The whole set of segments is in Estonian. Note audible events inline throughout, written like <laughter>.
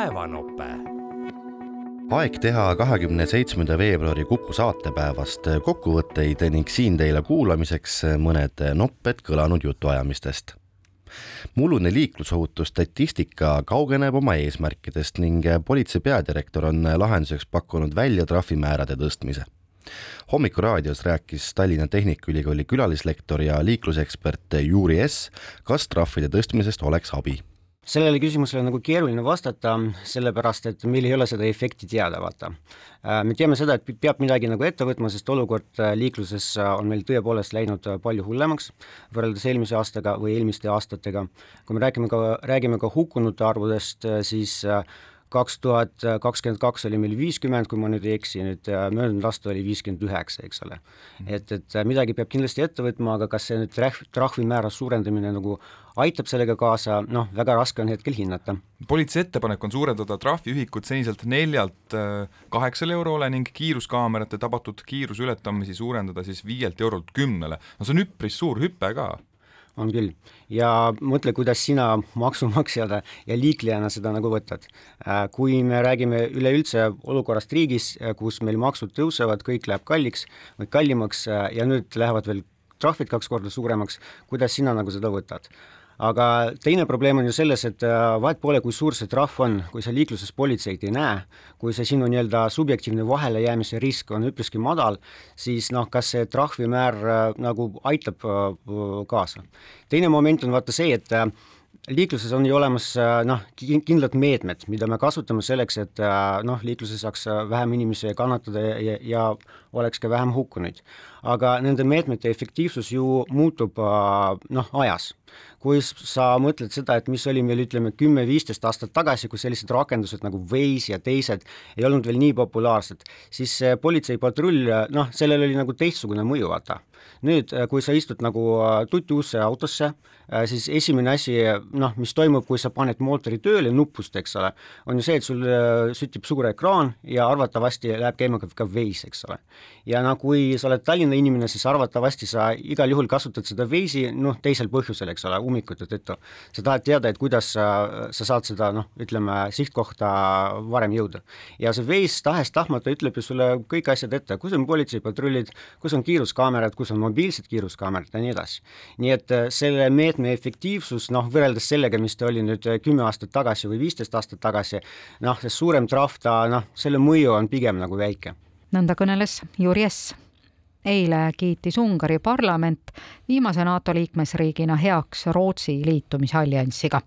päevanope. aeg teha kahekümne seitsmenda veebruari Kuku saatepäevast kokkuvõtteid ning siin teile kuulamiseks mõned nopped kõlanud jutuajamistest. Mullune liiklusohutusstatistika kaugeneb oma eesmärkidest ning politsei peadirektor on lahenduseks pakkunud välja trahvimäärade tõstmise. Hommikuraadios rääkis Tallinna Tehnikaülikooli külalislektor ja liiklusekspert Juri S, kas trahvide tõstmisest oleks abi sellele küsimusele nagu keeruline vastata, sellepärast et meil ei ole seda efekti teada, vaata. Äh, me teame seda, et peab midagi nagu ette võtma, sest olukord äh, liikluses äh, on meil tõepoolest läinud palju hullemaks võrreldes eelmise aastaga või eelmiste aastatega. kui me räägime ka, räägime ka hukkunute arvudest, siis kaks tuhat kakskümmend kaks oli meil viiskümmend, kui ma nüüd ei eksi, nüüd äh, möödunud aasta oli viiskümmend üheksa, eks ole. Mhm. et, et äh, midagi peab kindlasti ette võtma, aga kas see nüüd trahv, trahvimäära suurendamine nagu aitab sellega kaasa, noh, väga raske on hetkel hinnata. politsei ettepanek on suurendada trahviühikut seniselt neljalt äh, kaheksale eurole ning kiiruskaamerate tabatud kiiruseületamisi suurendada siis viielt eurolt kümnele. no see on üpris suur hüpe ka on küll. ja mõtle, kuidas sina maksumaksjana ja liiklejana seda nagu võtad. Äh, kui me räägime üleüldse olukorrast riigis, äh, kus meil maksud tõusevad, kõik läheb kalliks või kallimaks äh, ja nüüd lähevad veel trahvid kaks korda suuremaks, kuidas sina nagu seda võtad? Aga teine probleem on ju selles, et äh, vahet pole, kui suur see trahv on, kui sa liikluses politseid ei näe, kui see sinu nii-öelda subjektiivne vahelejäämise risk on üpriski madal, siis noh, kas see trahvimäär äh, nagu aitab äh, kaasa. teine moment on vaata see, et liikluses on ju olemas noh, kindlad meetmed, mida me kasutame selleks, et noh, liikluses saaks vähem inimesi kannatada ja, ja oleks ka vähem hukkunuid. aga nende meetmete efektiivsus ju muutub noh, ajas kui sa mõtled seda, et mis oli meil ütleme kümme-viisteist aastat tagasi, kui sellised rakendused nagu Waze ja teised ei olnud veel nii populaarsed, siis politseipatrull, noh, sellel oli nagu teistsugune mõju, vaata. nüüd, kui sa istud nagu äh, tutuusse autosse, äh, siis esimene asi, noh, mis toimub, kui sa paned mootori tööle nupust, eks ole, on ju see, et sul äh, süttib suur ekraan ja arvatavasti läheb käima ka Waze, eks ole. Ja no kui sa oled Tallinna inimene, siis arvatavasti sa igal juhul kasutad seda Waze'i, noh, teisel põhjusel, eks ole, ummikute tõttu. sa tahad teada, et kuidas sa, sa saad seda noh, ütleme sihtkohta varem jõuda. ja see Waze tahes-tahtmata ütleb ju sulle kõik asjad ette, kus on politseipatrullid, kus on kiiruskaamerad, kus on mobiilsed kiiruskaamerad ja nii edasi. nii et äh, selle meetme efektiivsus noh, võrreldes sellega, mis ta oli nüüd äh, kümme aastat tagasi või viisteist aastat tagasi, noh, see suurem trahv, ta noh, selle mõju on pigem nagu väike. Nõnda kõneles Juri S eile kiitis Ungari parlament viimase NATO liikmesriigina heaks Rootsi liitumise alliansiga.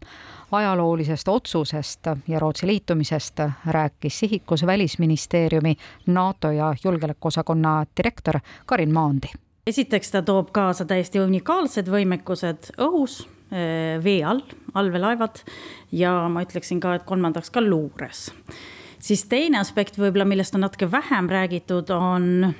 ajaloolisest otsusest ja Rootsi liitumisest rääkis sihikus Välisministeeriumi NATO ja julgeolekuosakonna direktor Karin Maandi. esiteks ta toob kaasa täiesti unikaalsed võimekused õhus, eh, vee all, allveelaevad ja ma ütleksin ka, et kolmandaks ka luures. Siis teine aspekt võib-olla, millest on natuke vähem räägitud, on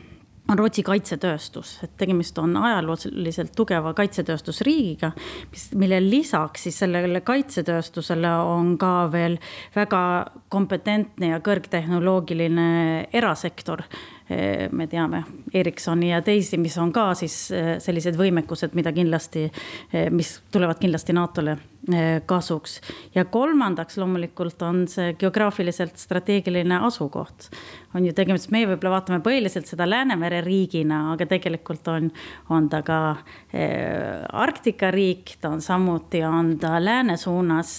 on Rootsi kaitsetööstus, et tegemist on ajalooliselt tugeva kaitsetööstusriigiga, mis, mille lisaks siis sellele kaitsetööstusele on ka veel väga kompetentne ja kõrgtehnoloogiline erasektor. Eh, me teame Ericssoni ja teisi, mis on ka siis eh, sellised võimekused, mida kindlasti, eh, mis tulevad kindlasti NATO-le kasuks. ja kolmandaks loomulikult on see geograafiliselt strateegiline asukoht. on ju tegemist, meie võib-olla vaatame põhiliselt seda Läänemere riigina, aga tegelikult on, on ta ka Arktika riik, ta on samuti, on ta lääne suunas,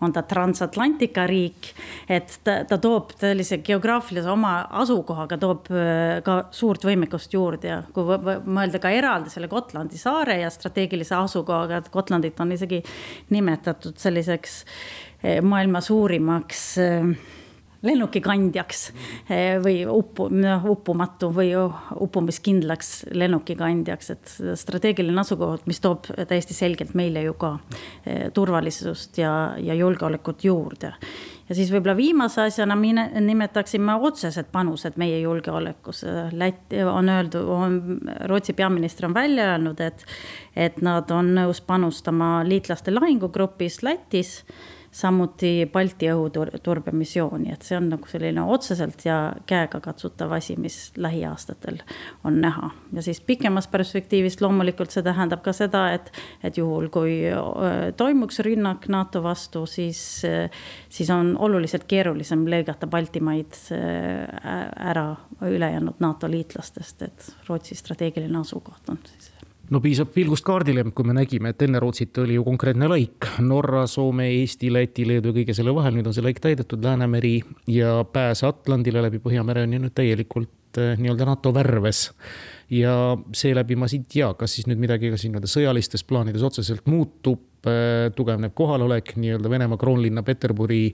on ta transatlantika riik. et ta, ta toob sellise geograafilise oma asukohaga toob Äh, ka suurt võimekust juurde ja kui mõelda ka eraldi selle Gotlandi saare ja strateegilise asukohaga, et Gotlandit on isegi nimetatud selliseks äh, maailma suurimaks äh, lennukikandjaks või uppu, noh uppumatu või uppumiskindlaks lennukikandjaks, et strateegiline asukoht, mis toob täiesti selgelt meile ju ka turvalisust ja, ja julgeolekut juurde ja siis võib-olla viimase asjana mine, nimetaksime otsesed panused meie julgeolekusse. Läti on öeldud, on Rootsi peaminister on välja öelnud, et, et nad on nõus panustama liitlaste lahingugrupis Lätis samuti Balti õhuturbemissiooni, et see on nagu selline otseselt ja käegakatsutav asi, mis lähiaastatel on näha. ja siis pikemas perspektiivis loomulikult see tähendab ka seda, et, et juhul, kui toimuks rünnak NATO vastu, siis, siis on oluliselt keerulisem lõigata Baltimaid ära ülejäänud NATO liitlastest, et Rootsi strateegiline asukoht on siis no piisab pilgust kaardile, kui me nägime, et enne Rootsit oli ju konkreetne lõik Norra, Soome, Eesti, Läti, Leedu ja kõige selle vahel, nüüd on see lõik täidetud, Läänemeri ja pääs Atlandile läbi Põhjamere on ju nüüd täielikult eh, nii-öelda NATO värves. ja seeläbi ma siit ei tea, kas siis nüüd midagi ka siin nii-öelda sõjalistes plaanides otseselt muutub, eh, tugevneb kohalolek nii-öelda Venemaa kroonlinna Peterburi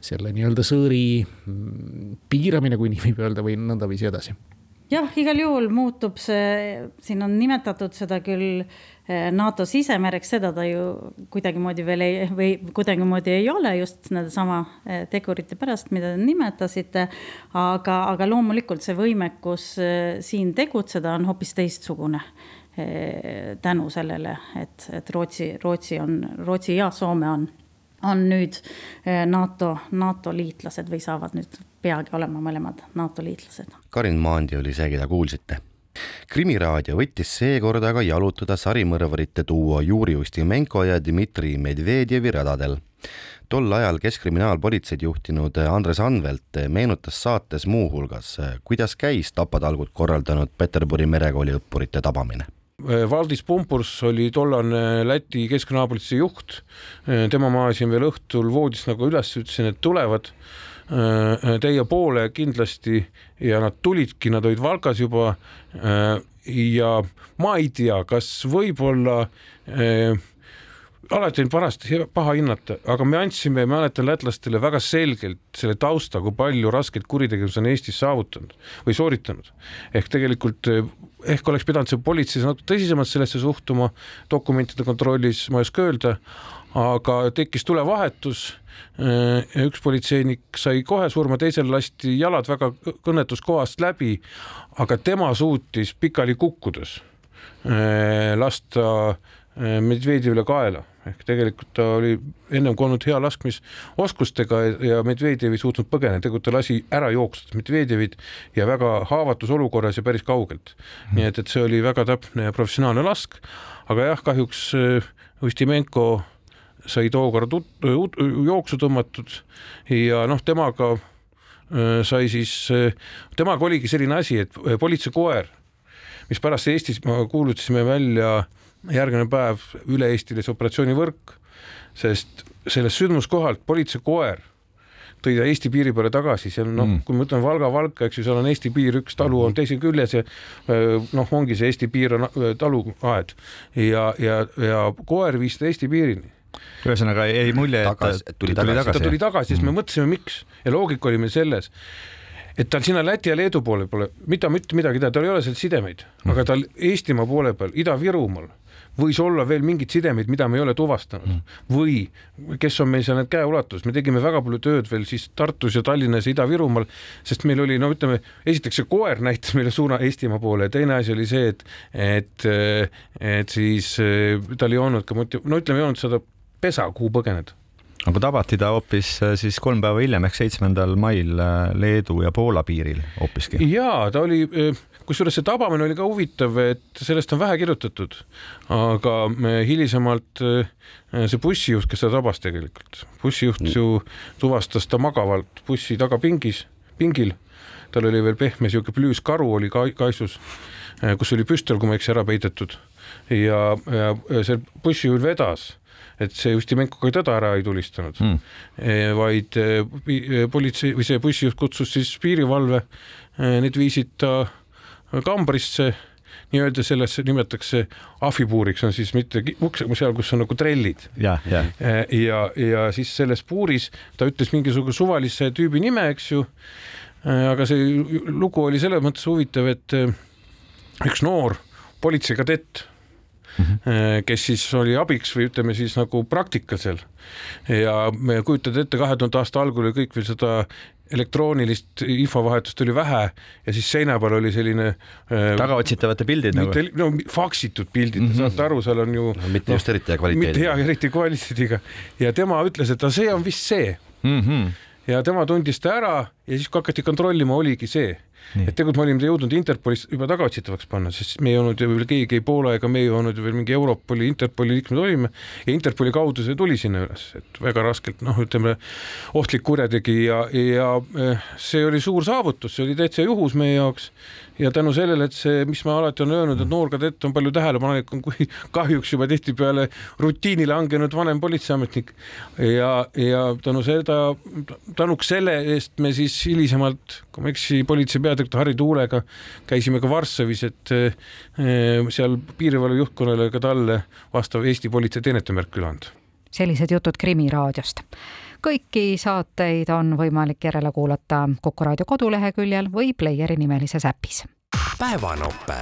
selle nii-öelda sõõri mm, piiramine, kui nii võib öelda, või nõndaviisi edasi jah, igal juhul muutub see, siin on nimetatud seda küll eh, NATO sisemereks, seda ta ju kuidagimoodi veel ei, või kuidagimoodi ei ole just sedasama eh, tegurite pärast, mida te nimetasite. aga, aga loomulikult see võimekus eh, siin tegutseda on hoopis teistsugune tänu sellele, et, et Rootsi, Rootsi on, Rootsi ja Soome on on nüüd eh, NATO, NATO liitlased või saavad nüüd peagi olema mõlemad NATO liitlased. Karin Maandi oli see, keda kuulsite. krimiraadio võttis seekord aga jalutada sarimõrvarite duo Juri Ustimenko ja Dmitri Medvedjevi radadel. tol ajal Keskkriminaalpolitseid juhtinud Andres Anvelt meenutas saates muuhulgas, kuidas käis tapatalgut korraldanud Peterburi merekooli õppurite tabamine Valdis Pumpurs oli tollane Läti keskkonnaapolitsei juht. Äh, tema ma ajasin veel õhtul voodist nagu üles, ütlesin, et tulevad äh, teie poole kindlasti ja nad tulidki, nad olid Valkas juba. ja ma ei tea, kas võib-olla alati on vanasti paha hinnata, aga me andsime, ma mäletan lätlastele väga selgelt selle tausta, kui palju raskeid kuritegevusi on Eestis saavutanud või sooritanud. ehk tegelikult ehk oleks pidanud see politseis natuke tõsisemalt sellesse suhtuma, dokumentide kontrollis ma ei oska öelda, aga tekkis tulevahetus. üks politseinik sai kohe surma, teisel lasti jalad väga kõnetus kohast läbi, aga tema suutis pikali kukkudes lasta Medvedjevile kaela. Ehk tegelikult ta oli ennem kui olnud hea laskmisoskustega ja Medvedjev ei suutnud põgeneda, tegelikult ta lasi ära jooksnud Medvedjevit ja väga haavatus olukorras ja päris kaugelt. Mm.. nii et, et see oli väga täpne ja professionaalne lask, aga jah, kahjuks äh, Ustimenko sai tookord jooksu tõmmatud ja noh, temaga äh, sai siis, äh, temaga oligi selline asi, et politseikoer, mis pärast Eestis kuulutasime välja järgmine päev üle-eestilise operatsioonivõrk, sest sellest sündmuskohalt politseikoer tõi ta Eesti piiri peale tagasi, seal noh mm., kui me võtame Valga-Valka, eks ju, seal on Eesti piir, üks talu on teise küljes ja noh, ongi see Eesti piir on taluaed. Ja, ja, ja koer viis ta Eesti piirini. Ühesõnaga jäi mulje, et ta tuli tagasi, ta tuli tagasi, siis me mm. mõtlesime, miks. Ja loogika oli meil selles, et tal sinna Läti ja Leedu poole pole mitte mitte midagi teha, tal ei ole seal sidemeid, aga tal Eestimaa poole peal, Ida-Virumaal võis olla veel mingeid sidemeid, mida me ei ole tuvastanud mm. või kes on meil seal need käeulatus, me tegime väga palju tööd veel siis Tartus ja Tallinnas ja Ida-Virumaal, sest meil oli, no ütleme, esiteks see koer näitas meile suuna Eestimaa poole ja teine asi oli see, et, et, et siis tal ei olnud ka motiv-, no ütleme, ei olnud seda pesa, kuhu põgeneda aga tabati ta hoopis äh, siis kolm päeva hiljem ehk seitsmendal mail äh, Leedu ja Poola piiril hoopiski. ja ta oli, äh, kusjuures see tabamine oli ka huvitav, et sellest on vähe kirjutatud, aga hilisemalt see bussijuht, kes ta tabas tegelikult, bussijuht ju tuvastas ta magavalt bussi tagapingis, pingil, tal oli veel pehme sihuke plüüskaru oli ka kaisus, kus oli püstol, kui ma ei eksi, ära peidetud. Ja, ja see bussijuht vedas et see Ustimenko ka teda ära ei tulistanud. Mm., vaid e, politsei või see bussijuht kutsus siis piirivalve, need viisid ta kambrisse nii-öelda sellesse nimetatakse ahvipuuriks on siis mitte uks, seal, kus on nagu trellid. ja, ja, ja, ja siis selles puuris ta ütles mingisuguse suvalise tüübi nime, eks ju. aga see lugu oli selles mõttes huvitav, et üks noor politseikadett mm, -hmm. kes siis oli abiks või ütleme siis nagu praktikal seal. ja me kujutad ette, kahe tuhande aasta algul oli kõik veel seda elektroonilist infovahetust oli vähe ja siis seina peal oli selline äh, tagaotsitavate pildid nagu? no faksitud pildid mm, -hmm. saate aru, seal on ju no, mitte no, just eriti hea kvaliteediga. mitte hea, eriti kvaliteediga ja tema ütles, et see on vist see mm. -hmm. ja tema tundis ta ära ja siis, kui hakati kontrollima, oligi see et tegelikult me olime jõudnud Interpolis juba tagaotsitavaks panna, sest me ei olnud ju veel keegi ei Poola ega me ei olnud ju veel mingi Europoli, Interpoli liikmed olime. Ja Interpoli kaudu see tuli sinna üles, et väga raskelt noh, ütleme ohtlik kurjategija ja, ja eh, see oli suur saavutus, see oli täitsa juhus meie jaoks. Ja tänu sellele, et see, mis ma alati olen öelnud, et noor kadett on palju tähelepanelikum kui <laughs> kahjuks juba tihtipeale rutiini langenud vanem politseiametnik. Ja, ja tänu seda, tänuks selle eest me siis hilisemalt, kui ma ei eksi, politsei peadirektor Harri Tuulega käisime ka Varssavis, et eh, seal piirivalve juhtkonnale ka talle vastav Eesti politsei teenetemärk üle anda. sellised jutud Krimmi raadiost kõiki saateid on võimalik järele kuulata Kuku raadio koduleheküljel või Playeri nimelises äpis. päevanope